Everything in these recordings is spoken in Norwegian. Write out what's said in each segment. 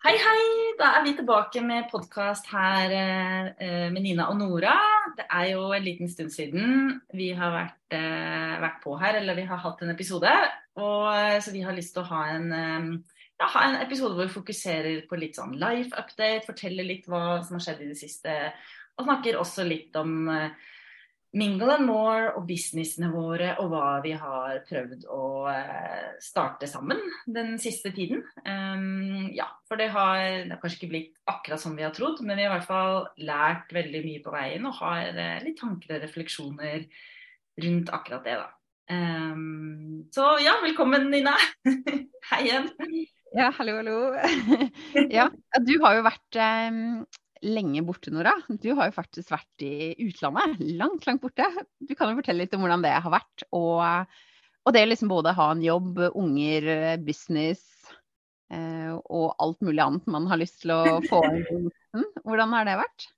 Hei, hei! Da er vi tilbake med podkast her eh, med Nina og Nora. Det er jo en liten stund siden vi har vært, eh, vært på her, eller vi har hatt en episode. Og, eh, så vi har lyst til å ha en, ja, ha en episode hvor vi fokuserer på litt sånn life update, forteller litt hva som har skjedd i det siste. Og snakker også litt om Mingle and More og businessene våre og hva vi har prøvd å eh, starte sammen den siste tiden. Um, ja, for det har, det har, kanskje ikke blitt akkurat som vi har trodd, men vi har i hvert fall lært veldig mye på veien og har eh, litt tanker og refleksjoner rundt akkurat det, da. Um, så ja, velkommen Nina. Hei igjen. Ja, hallo, hallo. ja, du har jo vært um lenge borte, Nora. Du har jo faktisk vært i utlandet. Langt, langt borte. Du kan jo fortelle litt om hvordan det har vært. Og, og det liksom både ha en jobb, unger, business eh, og alt mulig annet man har lyst til å få inn. Hvordan har det vært?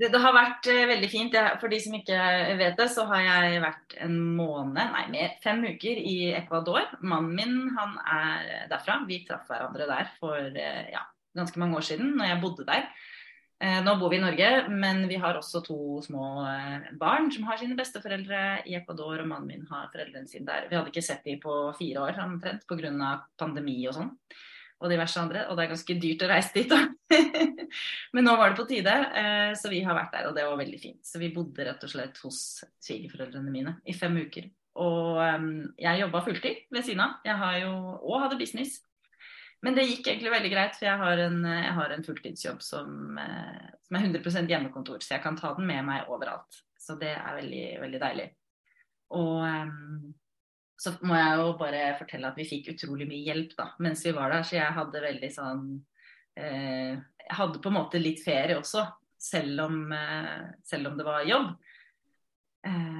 Det, det, har vært uh, veldig fint. Jeg, for de som ikke vet det, så har jeg vært en måned, nei mer, fem uker i Ecuador. Mannen min han er derfra. Vi traff hverandre der for uh, ja, ganske mange år siden, når jeg bodde der. Eh, nå bor vi i Norge, men vi har også to små eh, barn som har sine besteforeldre i Ecuador, og mannen min har foreldrene sine der. Vi hadde ikke sett dem på fire år omtrent pga. pandemi og sånn. Og diverse andre. Og det er ganske dyrt å reise dit, da. men nå var det på tide, eh, så vi har vært der, og det var veldig fint. Så vi bodde rett og slett hos svigerforeldrene mine i fem uker. Og jeg jobba fulltid ved siden av. Jeg har jo, òg hadde business. Men det gikk egentlig veldig greit, for jeg har en, jeg har en fulltidsjobb som, eh, som, er 100% hjemmekontor, så jeg kan ta den med meg overalt. Så det er veldig, veldig deilig. Og um, så må jeg jo bare fortelle at vi fikk utrolig mye hjelp da, mens vi var der. Så jeg hadde veldig sånn eh, hadde på en måte litt ferie også, selv om, eh, selv om det var jobb. Eh,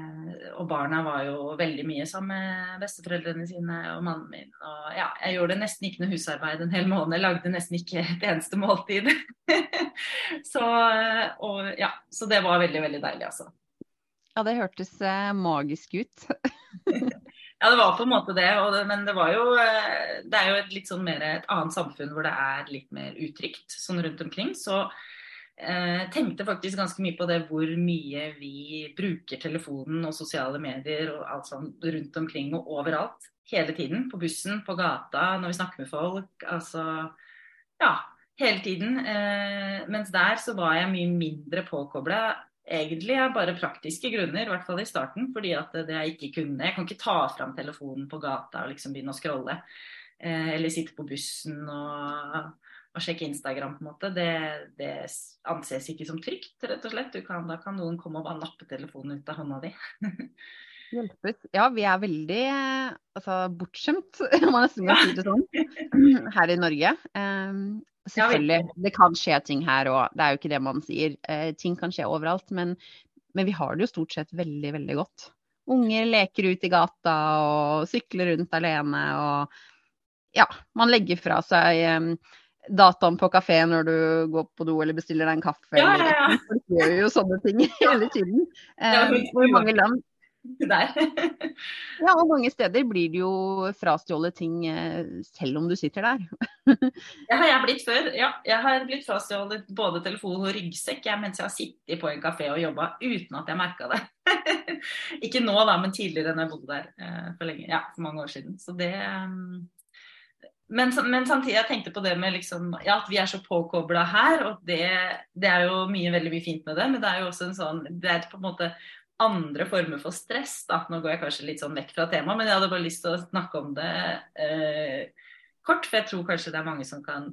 og barna var jo veldig mye sammen med besteforeldrene sine og mannen min. Og ja, jeg gjorde nesten ikke noe husarbeid en hel måned. Jeg lagde nesten ikke et eneste måltid. så, og, ja, så det var veldig, veldig deilig, altså. Ja, det hørtes eh, magisk ut. ja, det var på en måte det. det men det var jo eh, Det er jo et litt sånn mer et annet samfunn hvor det er litt mer utrygt sånn rundt omkring. Så eh, tenkte faktisk ganske mye på det hvor mye vi bruker telefonen og sosiale medier og alt sånt rundt omkring og overalt. Hele tiden. På bussen, på gata, når vi snakker med folk. Altså ja, hele tiden. Eh, mens der så var jeg mye mindre påkobla. Egentlig av bare praktiske grunner, i hvert fall i starten. Fordi at det jeg ikke kunne Jeg kan ikke ta fram telefonen på gata og liksom begynne å scrolle. Eh, eller sitte på bussen og å sjekke Instagram, på en måte, det, det, anses ikke som trygt, rett og slett. Kan, da kan noen komme og bare nappe telefonen ut av hånda di. Hjelpes. Ja, vi er veldig altså, bortskjemt, om man nesten kan si det sånn, her i Norge. Um, selvfølgelig, det kan skje ting her òg, det er jo ikke det man sier. Uh, ting kan skje overalt, men, men, vi har det jo stort sett veldig, veldig godt. Unger leker ut i gata og sykler rundt alene og ja, man legger fra seg um, dataen på kafé når du går på do eller bestiller deg en kaffe. Ja, ja, ja. Du gjør jo sånne ting hele tiden. Eh, i mange land ja, og mange steder blir det jo frastjålet ting eh, selv om du sitter der. det har jeg blitt før. Ja, jeg har blitt frastjålet både telefon og ryggsekk jeg, mens jeg har sittet på en kafé og jobba uten at jeg merka det. Ikke nå, da, men tidligere enn jeg bodde der eh, for lenge. Ja, for mange år siden. Så det um men, men, samtidig jeg tenkte på det med liksom, ja, at vi er så påkobla her. Og det, det, er jo mye veldig mye fint med det, men det er jo også en sånn Det er på en måte andre former for stress. da, Nå går jeg kanskje litt sånn vekk fra temaet, men jeg hadde bare lyst til å snakke om det eh, kort. For jeg tror kanskje det er mange som kan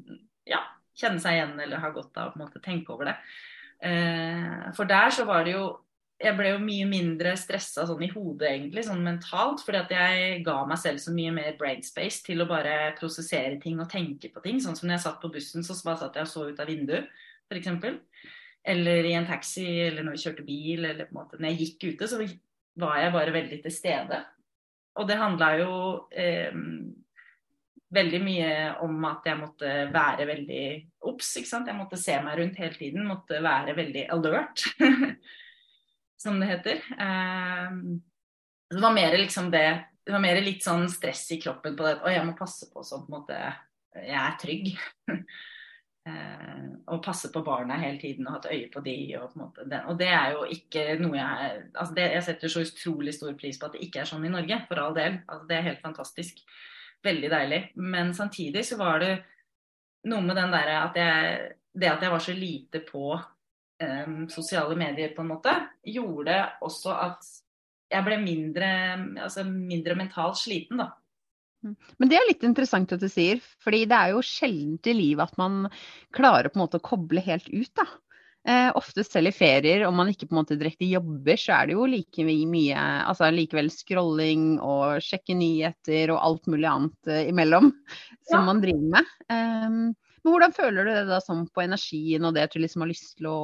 ja, kjenne seg igjen eller har godt av å på en måte tenke over det. Eh, for der så var det jo jeg ble jo mye mindre stressa sånn i hodet, egentlig, sånn mentalt. Fordi at jeg ga meg selv så mye mer brain space til å bare prosessere ting og tenke på ting. Sånn som når jeg satt på bussen, så bare satt jeg og så ut av vinduet, f.eks. Eller i en taxi, eller når vi kjørte bil, eller på en måte Når jeg gikk ute, så var jeg bare veldig til stede. Og det handla jo eh, veldig mye om at jeg måtte være veldig obs, ikke sant. Jeg måtte se meg rundt hele tiden. Måtte være veldig alert. som det heter. Um, det var mer liksom det Det var mer litt sånn stress i kroppen på det. Og jeg må passe på sånn på en måte Jeg er trygg. eh, og passe på barna hele tiden og ha et øye på de. Og, på den, og det er jo ikke noe jeg altså det, Jeg setter så utrolig stor pris på at det ikke er sånn i Norge, for all del. Altså det er helt fantastisk. Veldig deilig. Men samtidig så var det noe med den derre at jeg Det at jeg var så lite på um, sosiale medier, på en måte, gjorde også at jeg ble mindre, altså mindre mentalt sliten, da. Mm. Men det er litt interessant at du sier, fordi det er jo sjeldent i livet at man klarer på en måte å koble helt ut. da. Eh, ofte selv i ferier, om man ikke på en måte direkte jobber, så er det jo like mye altså likevel scrolling og sjekke nyheter og alt mulig annet eh, imellom som ja. man driver med. Um, hvordan føler du det da sånn på energien og det at du liksom har lyst til å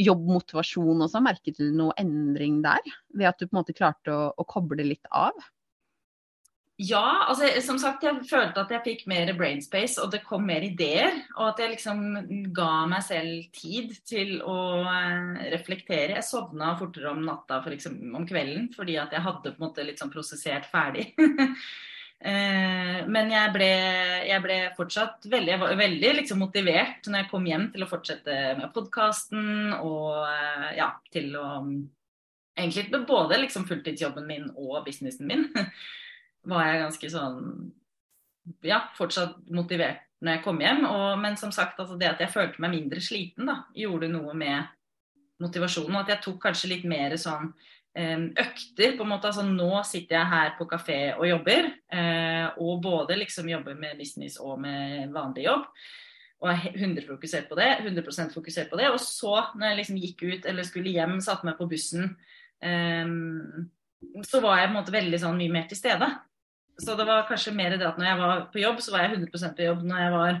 jobbe motivasjon og sånn? Merket du noe endring der, ved at du på en måte klarte å, å koble litt av? Ja, altså som sagt, jeg følte at jeg fikk mer brainspace, og det kom mer ideer. Og at jeg liksom ga meg selv tid til å eh, reflektere. Jeg sovna fortere om natta for om kvelden fordi at jeg hadde på en måte sånn prosessert ferdig. Eh, men jeg ble, jeg ble fortsatt veldig, veldig liksom motivert når jeg kom hjem til å fortsette med podkasten og eh, ja, til å Egentlig både liksom fulltidsjobben min og businessen min. var jeg ganske sånn ja, fortsatt motivert når jeg kom hjem. Og, men som sagt, altså det at jeg følte meg mindre sliten, da, gjorde noe med motivasjonen. Og at jeg tok kanskje litt mer sånn økter. på en måte, altså Nå sitter jeg her på kafé og jobber. Uh, og både liksom jobber med business og med vanlig jobb. Og er 100 fokusert på det. 100% fokusert på det. Og så, når jeg liksom gikk ut eller skulle hjem, satte meg på bussen, så var jeg på en måte veldig sånn mye mer til stede. Så det var kanskje mer det at når jeg var på jobb, så var jeg 100 på jobb. Når jeg var,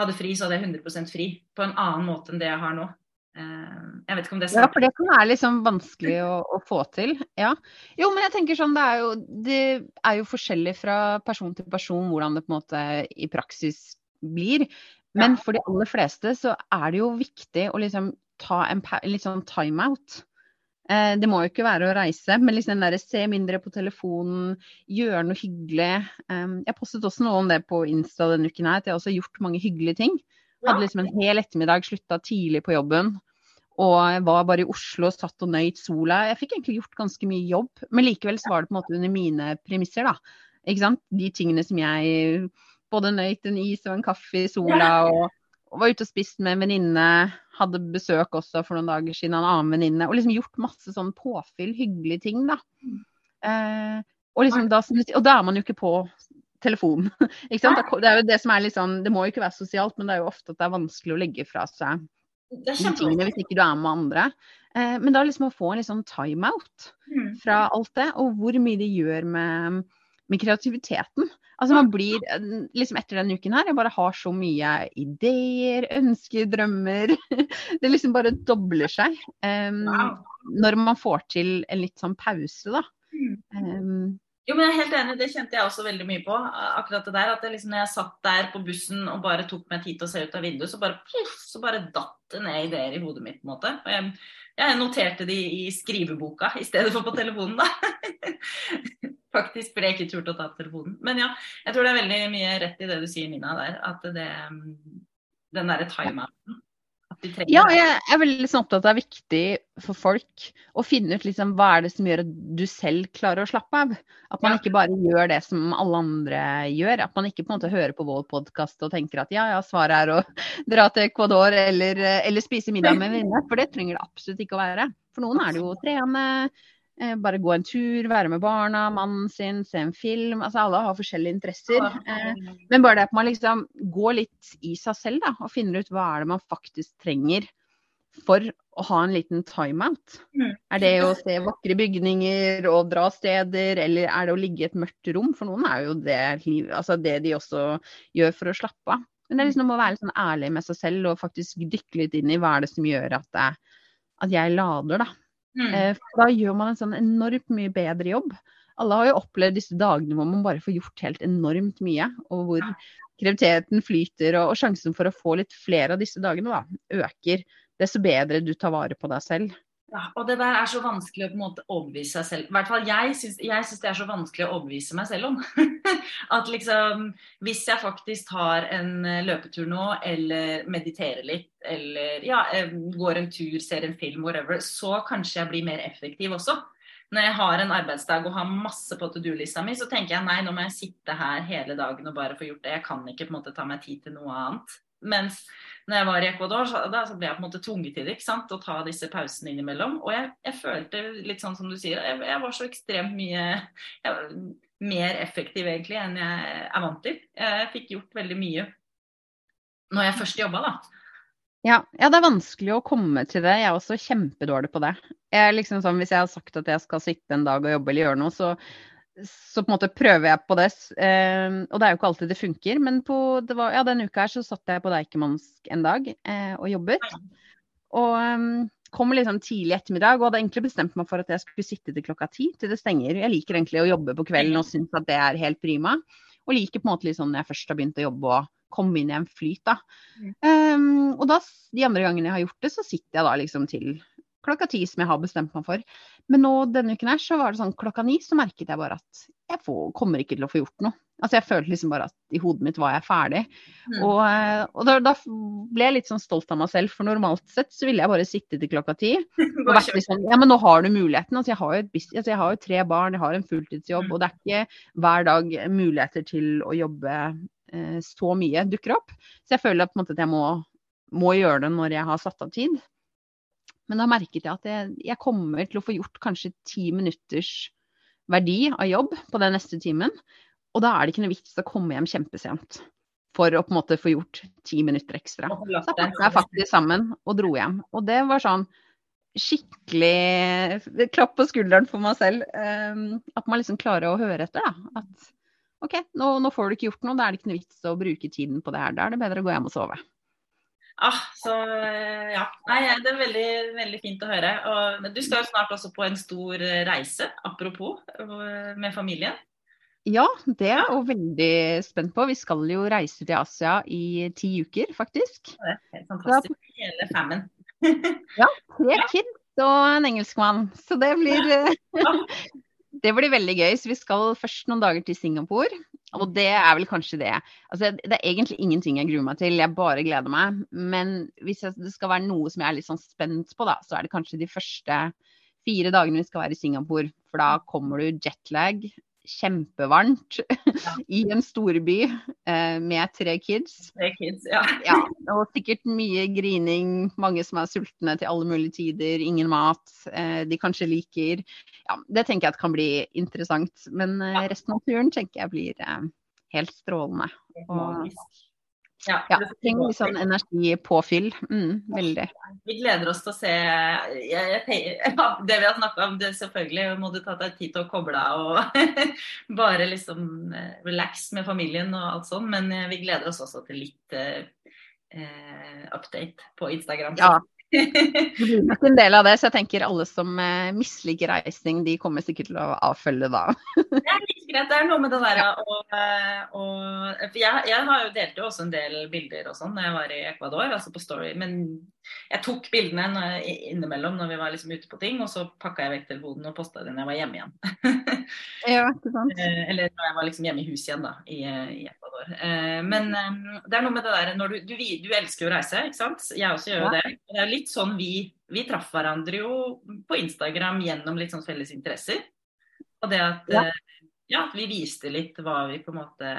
hadde fri, så hadde jeg 100% fri. På en annen måte enn det jeg har nå. Eh, jeg vet ikke om det er sant. Ja, for det kan være liksom vanskelig å, å, få til. Ja. Jo, men jeg tenker sånn, det er, jo, det er jo forskjellig fra person til person hvordan det på en måte i praksis blir. Men for de aller fleste så er det jo viktig å liksom ta en litt sånn timeout. Eh, det må jo ikke være å reise, men liksom der, se mindre på telefonen, gjøre noe hyggelig. Um, jeg postet også noe om det på Insta denne uken her, at jeg også gjort mange hyggelige ting. Hadde liksom en hel ettermiddag, slutta tidlig på jobben. Og jeg var bare i Oslo og satt og nøyt sola. Jeg fikk egentlig gjort ganske mye jobb, men likevel så var det på en måte under mine premisser, da. Ikke sant? De tingene som jeg både nøyt en is og en kaffe i sola og og var ute og spist med en venninne. Hadde besøk også for noen dager siden av en annen venninne. Og liksom gjort masse sånn påfyll, hyggelige ting, da. Eh, og, liksom da, og da er man jo ikke på telefonen. ikke sant? Det er jo det som er litt sånn Det må jo ikke være sosialt, men det er jo ofte at det er vanskelig å legge fra seg tingene hvis ikke du er med andre. Eh, men da liksom å få en litt sånn timeout mm. fra alt det, og hvor mye det gjør med, med kreativiteten. Altså man blir liksom etter denne uken her, jeg bare har så mye ideer, ønsker, drømmer. Det liksom bare dobler seg. Um, wow. Når man får til en litt sånn pause, da. Um, jo, men jeg er helt enig, det kjente jeg også veldig mye på. akkurat det der, at liksom, når jeg satt der på bussen og bare tok meg tid til å se ut av vinduet, så bare, puff, så bare datt det ned ideer i hodet mitt. på en måte. Og jeg, jeg noterte de i skriveboka i stedet for på telefonen, da. faktisk, fordi jeg ikke turte å ta telefonen. Men ja, jeg tror det er veldig mye rett i det du sier, Nina, der. At det, den derre timeouten. Ja, jeg er veldig sånn opptatt av det er viktig for folk å finne ut liksom, hva er det som gjør at du selv klarer å slappe av. At man ja. ikke bare gjør det som alle andre gjør. At man ikke på en måte hører på vår podkast og tenker at ja, ja, svaret er å dra til Ecuador eller, eller spise middag med venninne. For det trenger det absolutt ikke å være. For noen er det jo å trene, Eh, bare gå en tur, være med barna, mannen sin, se en film. Altså Alle har forskjellige interesser. Eh, men bare det at man liksom går litt i seg selv da, og finner ut hva er det man faktisk trenger for å ha en liten timeout. Mm. Er det å se vakre bygninger og dra steder, eller er det å ligge i et mørkt rom? For noen er jo det, altså det de også gjør for å slappe av. Men det er liksom å være litt sånn ærlig med seg selv og faktisk dykke litt inn i hva er det som gjør at, det, at jeg lader, da. Mm. Eh, for da gjør man en sånn enormt mye bedre jobb. Alle har jo opplevd disse dagene hvor man bare får gjort helt enormt mye, og hvor kreativiteten flyter, og, og sjansen for å få litt flere av disse dagene da, øker desto bedre du tar vare på deg selv. Ja, og det der er så vanskelig å på en måte overbevise seg selv. I hvert fall jeg syns, det er så vanskelig å overbevise meg selv om. At liksom Hvis jeg faktisk tar en løpetur nå, eller mediterer litt, eller ja, går en tur, ser en film, whatever, så kanskje jeg blir mer effektiv også. Når jeg har en arbeidsdag og har masse på to do-lista mi, så tenker jeg nei, nå må jeg sitte her hele dagen og bare få gjort det. Jeg kan ikke på en måte ta meg tid til noe annet. Mens når jeg var i Ecuador, så, da, så ble jeg på en måte tvunget til det. ikke sant? Å ta disse pausene innimellom. Og jeg, jeg, følte litt sånn som du sier, jeg, jeg var så ekstremt mye mer effektiv egentlig enn jeg er vant til. Jeg fikk gjort veldig mye når jeg først jobba, da. Ja, ja, det er vanskelig å komme til det. Jeg er også kjempedårlig på det. Jeg liksom sånn, hvis jeg har sagt at jeg skal sitte en dag og jobbe eller gjøre noe, så, så på en måte prøver jeg på det. Eh, og det er jo ikke alltid det funker. Men på, det var, ja, denne uka her så satt jeg på Deichmansk en dag eh, og jobbet. Og um, kom liksom tidlig ettermiddag og hadde egentlig bestemt meg for at jeg skulle sitte til klokka ti til det stenger. Jeg liker egentlig å jobbe på kvelden og syns at det er helt prima. Og liker på en måte litt sånn når jeg først har begynt å jobbe og komme inn i en flyt, da. Um, og da, de andre gangene jeg har gjort det, så sitter jeg da liksom til klokka ti som jeg har bestemt meg for. Men nå denne uken her så var det sånn klokka ni så merket jeg bare at jeg får, kommer ikke til å få gjort noe. Altså jeg følte liksom bare at i hodet mitt var jeg ferdig. Mm. Og, eh, og da, da, ble jeg litt sånn stolt av meg selv, for normalt sett så ville jeg bare sitte til klokka ti. Og vært liksom Ja, men nå har du muligheten. Altså jeg har jo, et, altså jeg har jo tre barn, jeg har en fulltidsjobb, mm. og det er ikke hver dag muligheter til å jobbe eh, så mye dukker opp. Så jeg føler på en måte at jeg må, må gjøre det når jeg har satt av tid. Men da merket jeg at jeg, jeg kommer til å få gjort kanskje ti minutters verdi av jobb på den neste timen. Og da er det ikke noe vits å komme hjem kjempesent for å på en måte få gjort ti minutter ekstra. Så da pakket jeg faktisk sammen og dro hjem. Og det var sånn skikkelig klapp på skulderen for meg selv. Um, at man liksom klarer å høre etter, da. At OK, nå, nå, får du ikke gjort noe, da er det ikke noe vits å bruke tiden på det her. Da er det bedre å gå hjem og sove. Ah, så ja. Nei, det er veldig, veldig fint å høre. Og, du skal jo snart også på en stor reise, apropos, med familien. Ja, det er jeg veldig spent på. Vi skal jo reise til Asia i ti uker, faktisk. Det er helt fantastisk. Da, Hele famen. ja, tre kids og en engelskmann. Så det blir Det blir veldig gøy. Så vi skal først noen dager til Singapore. Og det er vel kanskje det. Altså, det er egentlig ingenting jeg gruer meg til, jeg bare gleder meg. Men hvis det skal være noe som jeg er litt sånn spent på, da, så er det kanskje de første fire dagene vi skal være i Singapore. For da kommer du jetlag, kjempevarmt i en storby eh, med tre kids. Tre kids, ja. ja. Og sikkert mye grining, mange som er sultne til alle mulige tider, ingen mat eh, de kanskje liker. Ja, det tenker jeg at kan bli interessant. Men eh, resten av turen tenker jeg blir eh, helt strålende. Og, ja, ja trenger litt sånn energipåfyll. Mm, veldig. Vi gleder oss til å se jeg, jeg, det vi har snakka om. Det selvfølgelig må du ta deg tid til å koble av og bare liksom eh, relax med familien og alt sånn. Men eh, vi gleder oss også til litt uh, update på Instagram. Ja, det blir nok en del av det, så jeg tenker alle som eh, misliker reising, de kommer sikkert til å avfølge da. det er litt greit. Det er noe med det der og, og jeg, jeg, har jo delt jo også en del bilder og sånn da jeg var i Ecuador, altså på Story. Men jeg tok bildene innimellom når vi var liksom ute på ting, og så pakka jeg vekk telefonen og posta det når jeg var hjemme igjen. ja, ikke sant. Eh, eller når jeg var liksom hjemme i huset igjen, da, i, i Ecuador. Eh, men det er noe med det der når du, du, du elsker jo å reise, ikke sant. Jeg også gjør jo ja. det. Det er litt sånn vi, vi traff hverandre jo på Instagram gjennom litt sånn felles interesser. Og det at ja. Eh, ja. vi viste litt hva vi på en måte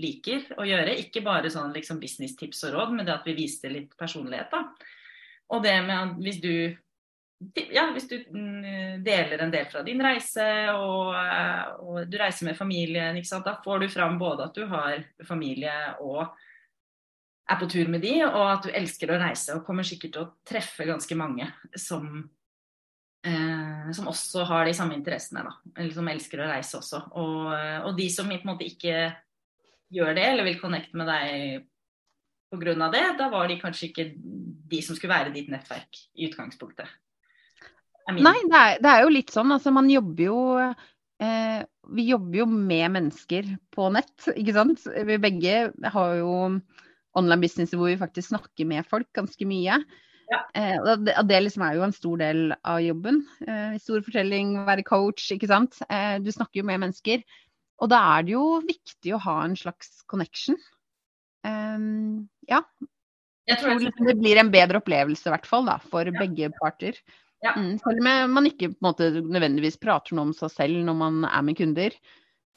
liker å gjøre. Ikke bare sånn liksom business-tips og råd, men det at vi viste litt personlighet. da. Og det med at hvis du ja, hvis du mm, deler en del fra din reise, og, eh, og du reiser med familien, da får du fram både at du har familie og er på tur med de, og at du elsker å reise og kommer sikkert til å treffe ganske mange som, eh, som også har de samme interessene, da. Eller som elsker å reise også. Og, og de som på en måte ikke gjør det, eller vil connecte med deg pga. det, da var de kanskje ikke de som skulle være ditt nettverk i utgangspunktet. Nei, det er, det er, jo litt sånn. Altså, man jobber jo eh, Vi jobber jo med mennesker på nett, ikke sant. Vi begge har jo online business hvor vi faktisk snakker med folk ganske mye. Ja. Eh, og det, det liksom er jo en stor del av jobben. Eh, Historiefortelling, være coach, ikke sant. Eh, du snakker jo med mennesker. Og da er det jo viktig å ha en slags connection. Um, ja. Jeg tror liksom det blir en bedre opplevelse, i hvert fall, da, for ja. begge parter. Ja. Mm, selv om man ikke måte, nødvendigvis prater noe om seg selv når man er med kunder,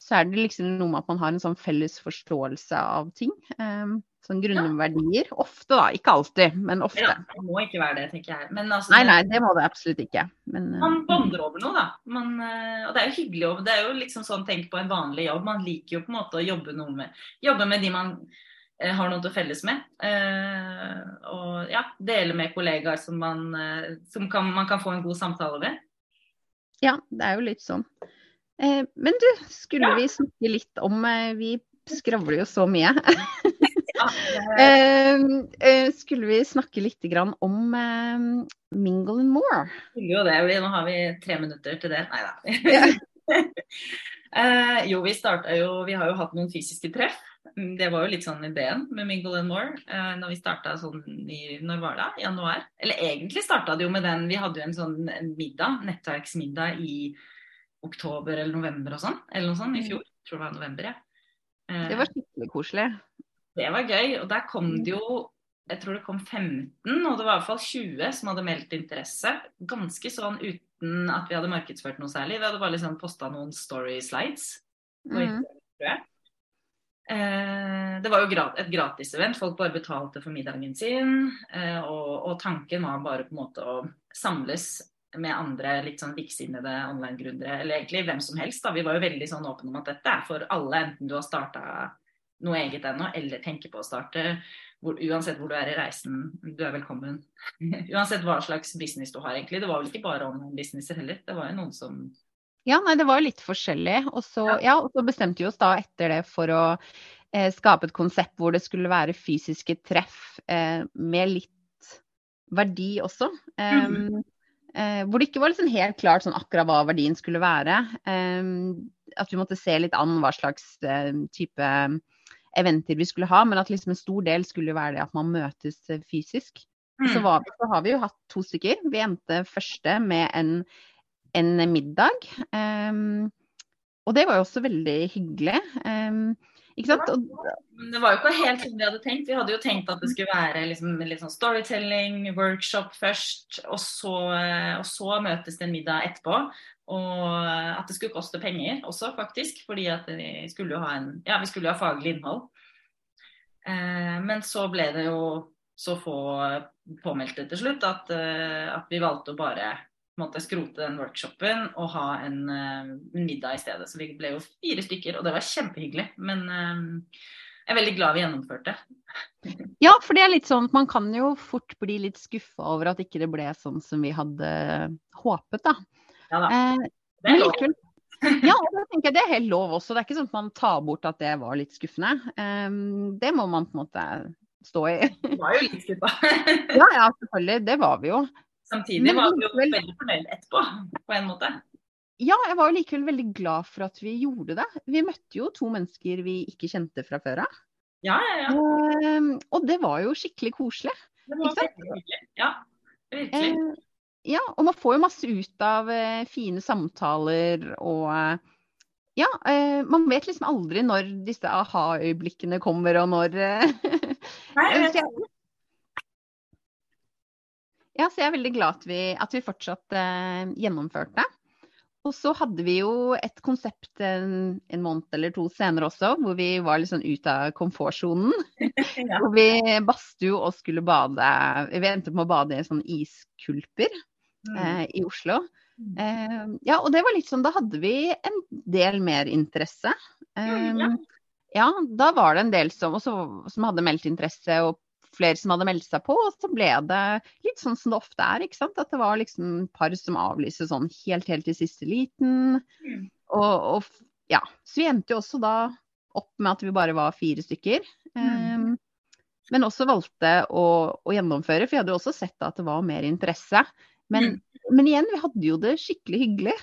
så er det liksom noe med at man har en sånn felles forståelse av ting. Um, sånn grunnverdier. Ofte, da. Ikke alltid, men ofte. Ja, det må ikke være det, tenker jeg. Altså, nei, nei, det må det absolutt ikke. Men, man bonder over noe, da. Man, eh, og det er jo hyggelig Det er jo liksom sånn tenk på en vanlig jobb. Man liker jo på en måte å jobbe, noe med, jobbe med de man Eh, har noe til å felles med. Eh, og ja, dele med kollegaer som, man, eh, som kan, man kan få en god samtale ved. Ja, det er jo litt sånn. men du, skulle ja. vi snakke litt om Vi skravler jo så mye. ja, det... skulle vi snakke litt om Mingle and More? Jo, det. Nå har vi tre minutter til det. Nei da. jo, vi starta jo Vi har jo hatt noen fysiske treff. Mm, det var jo litt sånn ideen med Mingle and More eh, når vi starta sånn i Når var det? Januar? Eller egentlig starta det jo med den Vi hadde jo en sånn middag, nettverksmiddag i oktober eller november og sånn. Eller noe sånt i mm. fjor. Jeg tror det var november, ja. Eh, det var skikkelig koselig. Det var gøy. Og der kom det jo jeg tror det kom 15, og det var i hvert fall 20 som hadde meldt interesse. Ganske sånn uten at vi hadde markedsført noe særlig. Vi hadde bare liksom posta noen story slides. Mm. Eh, det var jo et gratis-event. Folk bare betalte for middagen sin. Eh, og, og, tanken var bare på en måte å samles med andre litt sånn liksinnede online-gründere, eller egentlig hvem som helst. da. Vi var jo veldig sånn åpne om at dette er for alle, enten du har starta noe eget ennå, eller tenker på å starte. Hvor, uansett hvor du er i reisen, du er velkommen. uansett hva slags business du har, egentlig. Det var vel ikke bare online-businesser heller. Det var jo noen som ja, nei, det var jo litt forskjellig. Og så, ja, og så bestemte vi oss da etter det for å eh, skape et konsept hvor det skulle være fysiske treff eh, med litt verdi også. Um, mm. eh, hvor det ikke var liksom helt klart sånn akkurat hva verdien skulle være. Eh, at vi måtte se litt an hva slags eh, type eventer vi skulle ha, men at liksom en stor del skulle være det at man møtes eh, fysisk. Mm. Så, var, så, har vi jo hatt to stykker. Vi endte første med en en middag. Um, og det var jo også veldig hyggelig. Um, ikke sant? Og, det var jo ikke helt som vi hadde tenkt. Vi hadde jo tenkt at det skulle være liksom, litt sånn storytelling, workshop først, og så, og så, møtes det en middag etterpå. Og at det skulle koste penger også, faktisk. Fordi at vi skulle jo ha, en, ja, vi skulle ha faglig innhold. Eh, men så ble det jo så få påmeldte til slutt at, eh, at vi valgte å bare måtte skrote den workshopen og ha en uh, middag i stedet. Så vi ble jo fire stykker, og det var kjempehyggelig. Men uh, jeg er veldig glad vi gjennomførte. ja, for det er litt sånn at man kan jo fort bli litt skuffa over at ikke det ble sånn som vi hadde håpet, da. Ja da. Eh, det er lov. ja, det tenker jeg det er helt lov også. Det er ikke sånn at man tar bort at det var litt skuffende. Um, det må man på en måte stå i. Du var jo litt skuffa. ja, ja, selvfølgelig. Det var vi jo. Samtidig var vi jo veldig fornøyd etterpå, på en måte. Ja, jeg var jo likevel veldig glad for at vi gjorde det. Vi møtte jo to mennesker vi ikke kjente fra før av. Ja, ja, ja. Og, ehm, og, det var jo skikkelig koselig. Det var veldig hyggelig. Ja, virkelig. Eh, ja, og man får jo masse ut av eh, fine samtaler og eh, ja, eh, man vet liksom aldri når disse aha-øyeblikkene kommer, og når Nei, jeg. Ja, så jeg er veldig glad at vi, at vi fortsatt eh, gjennomførte. Og så hadde vi jo et konsept en, en, måned eller to senere også, hvor vi var litt sånn ut av komfortsonen. ja. Hvor vi badstue og skulle bade Vi endte på å bade i sånn iskulper mm. eh, i Oslo. Mm. Eh, ja, og det var litt sånn Da hadde vi en del mer interesse. Eh, ja. ja, da var det en del som, også, som hadde meldt interesse og flere som hadde meldt seg på, og så ble det litt sånn som det ofte er. ikke sant? At det var liksom par som avlyste sånn helt, helt i siste liten. Mm. Og, og, ja. Så vi endte jo også da opp med at vi bare var fire stykker. Mm. Um, men også valgte å, å, gjennomføre, for vi hadde jo også sett at det var mer interesse. Men, mm. men igjen, vi hadde jo det skikkelig hyggelig.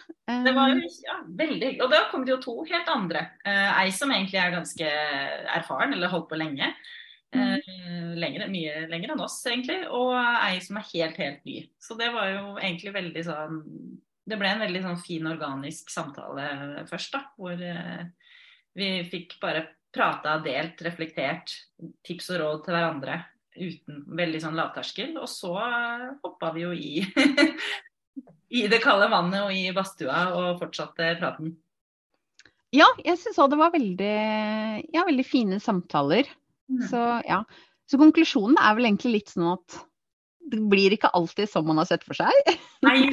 Det var jo ja, veldig hyggelig. Og da kom det jo to helt andre. Uh, ei som egentlig er ganske erfaren, eller holdt på lenge. Mm. Eh, lenger, mye lenger enn oss, egentlig. Og ei som er helt, helt ny. Så det var jo egentlig veldig sånn Det ble en veldig sånn fin, organisk samtale først, da. Hvor, eh, Vi fikk bare prata, delt, reflektert, tips og råd til hverandre uten veldig sånn lavterskel. Og så hoppa vi jo i, i det kalde vannet og i badstua og fortsatte praten. Ja, jeg syns òg det var veldig, ja, veldig fine samtaler. Mm. Så ja. Så konklusjonen er vel egentlig litt sånn at det blir ikke alltid som man har sett for seg. Nei,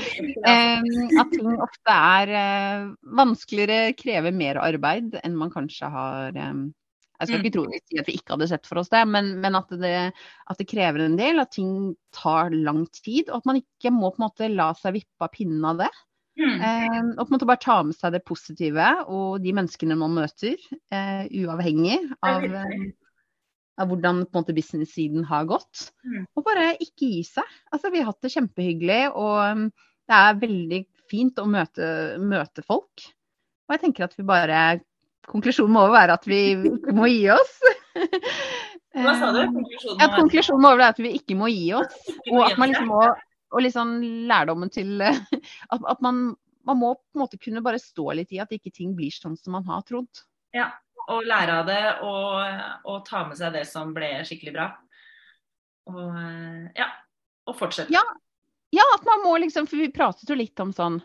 at ting ofte er uh, vanskeligere, krever mer arbeid enn man kanskje har Jeg skal mm. ikke tro si at vi ikke hadde sett for oss det, men, men at, det, at, det, krever en del. At ting tar lang tid. Og at man ikke må på en måte la seg vippe av pinnen av det. Mm. Og på en måte bare ta med seg det positive og de menneskene man møter, uh, uavhengig av av hvordan på en måte business-siden har gått. Mm. Og bare ikke gi seg. Altså, vi har hatt det kjempehyggelig, og det er veldig fint å møte, møte folk. Og jeg tenker at vi bare Konklusjonen må være at vi ikke må gi oss. Hva sa du? Konklusjonen, ja, konklusjonen må være at vi ikke må gi oss. Og at man liksom må Og liksom lærdommen til At, at man, man, må på en måte kunne bare stå litt i at ikke ting blir sånn som man har trodd. Ja, og lære av det og, og, ta med seg det som ble skikkelig bra. Og ja, og fortsette. Ja, ja, at man må liksom For vi pratet jo litt om sånn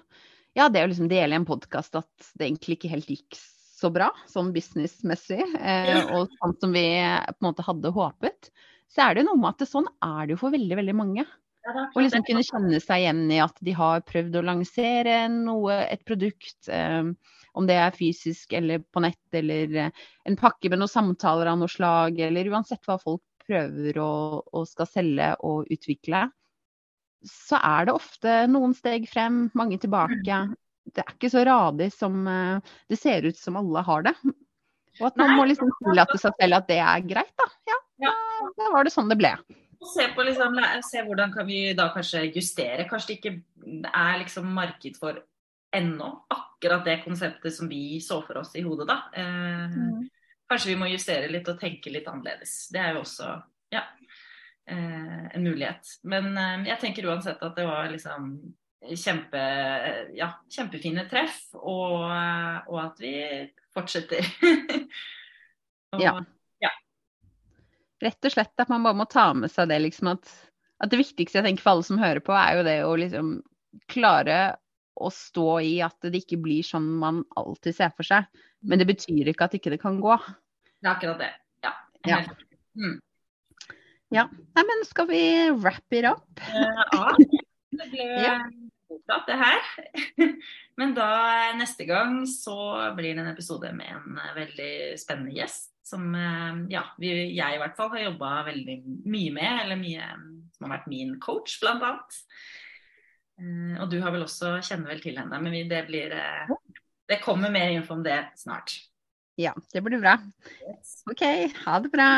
Ja, det å liksom dele i en podkast at det egentlig ikke helt gikk så bra, sånn businessmessig, eh, og sånn som vi på en måte hadde håpet. Så er det jo noe med at det, sånn er det jo for veldig, veldig mange. Og liksom kunne kjenne seg igjen i at de har prøvd å lansere noe, et produkt. Um, om det er fysisk eller på nett eller eh, en pakke med noen samtaler av noe slag, eller uansett hva folk prøver å, å skal selge og utvikle, så er det ofte noen steg frem, mange tilbake. Det er ikke så radig som eh, det ser ut som alle har det. Og at man må liksom tillate seg selv at det er greit, da. Ja, ja. da var det sånn det ble. Se, på liksom, se hvordan kan vi da kanskje justere. Kanskje det ikke er liksom marked for ennå akkurat det konseptet som vi så for oss i hodet, da. Eh, mm. Kanskje vi må justere litt og tenke litt annerledes. Det er jo også ja, eh, en mulighet. Men eh, jeg tenker uansett at det var liksom kjempe, ja, kjempefine treff, og, og at vi fortsetter. og, ja. Rett og slett at man bare må ta med seg det liksom at, at det viktigste jeg tenker for alle som hører på, er jo det å liksom klare å stå i at det ikke blir sånn man alltid ser for seg. Men det betyr ikke at ikke det kan gå. Det er akkurat det. Ja. Ja. Mm. ja. Nei, men skal vi wrap it up? Uh, ja. Det ble ja. mottatt, det her. Men da neste gang så blir det en episode med en veldig spennende gjest. Som eh, ja, vi, jeg i hvert fall har jobba veldig mye med, eller mye som har vært min coach, blant annet. Eh, og du har vel også, kjenner vel til henne, men det blir eh, Det kommer mer info om det snart. Ja, det blir bra. OK, ha det bra.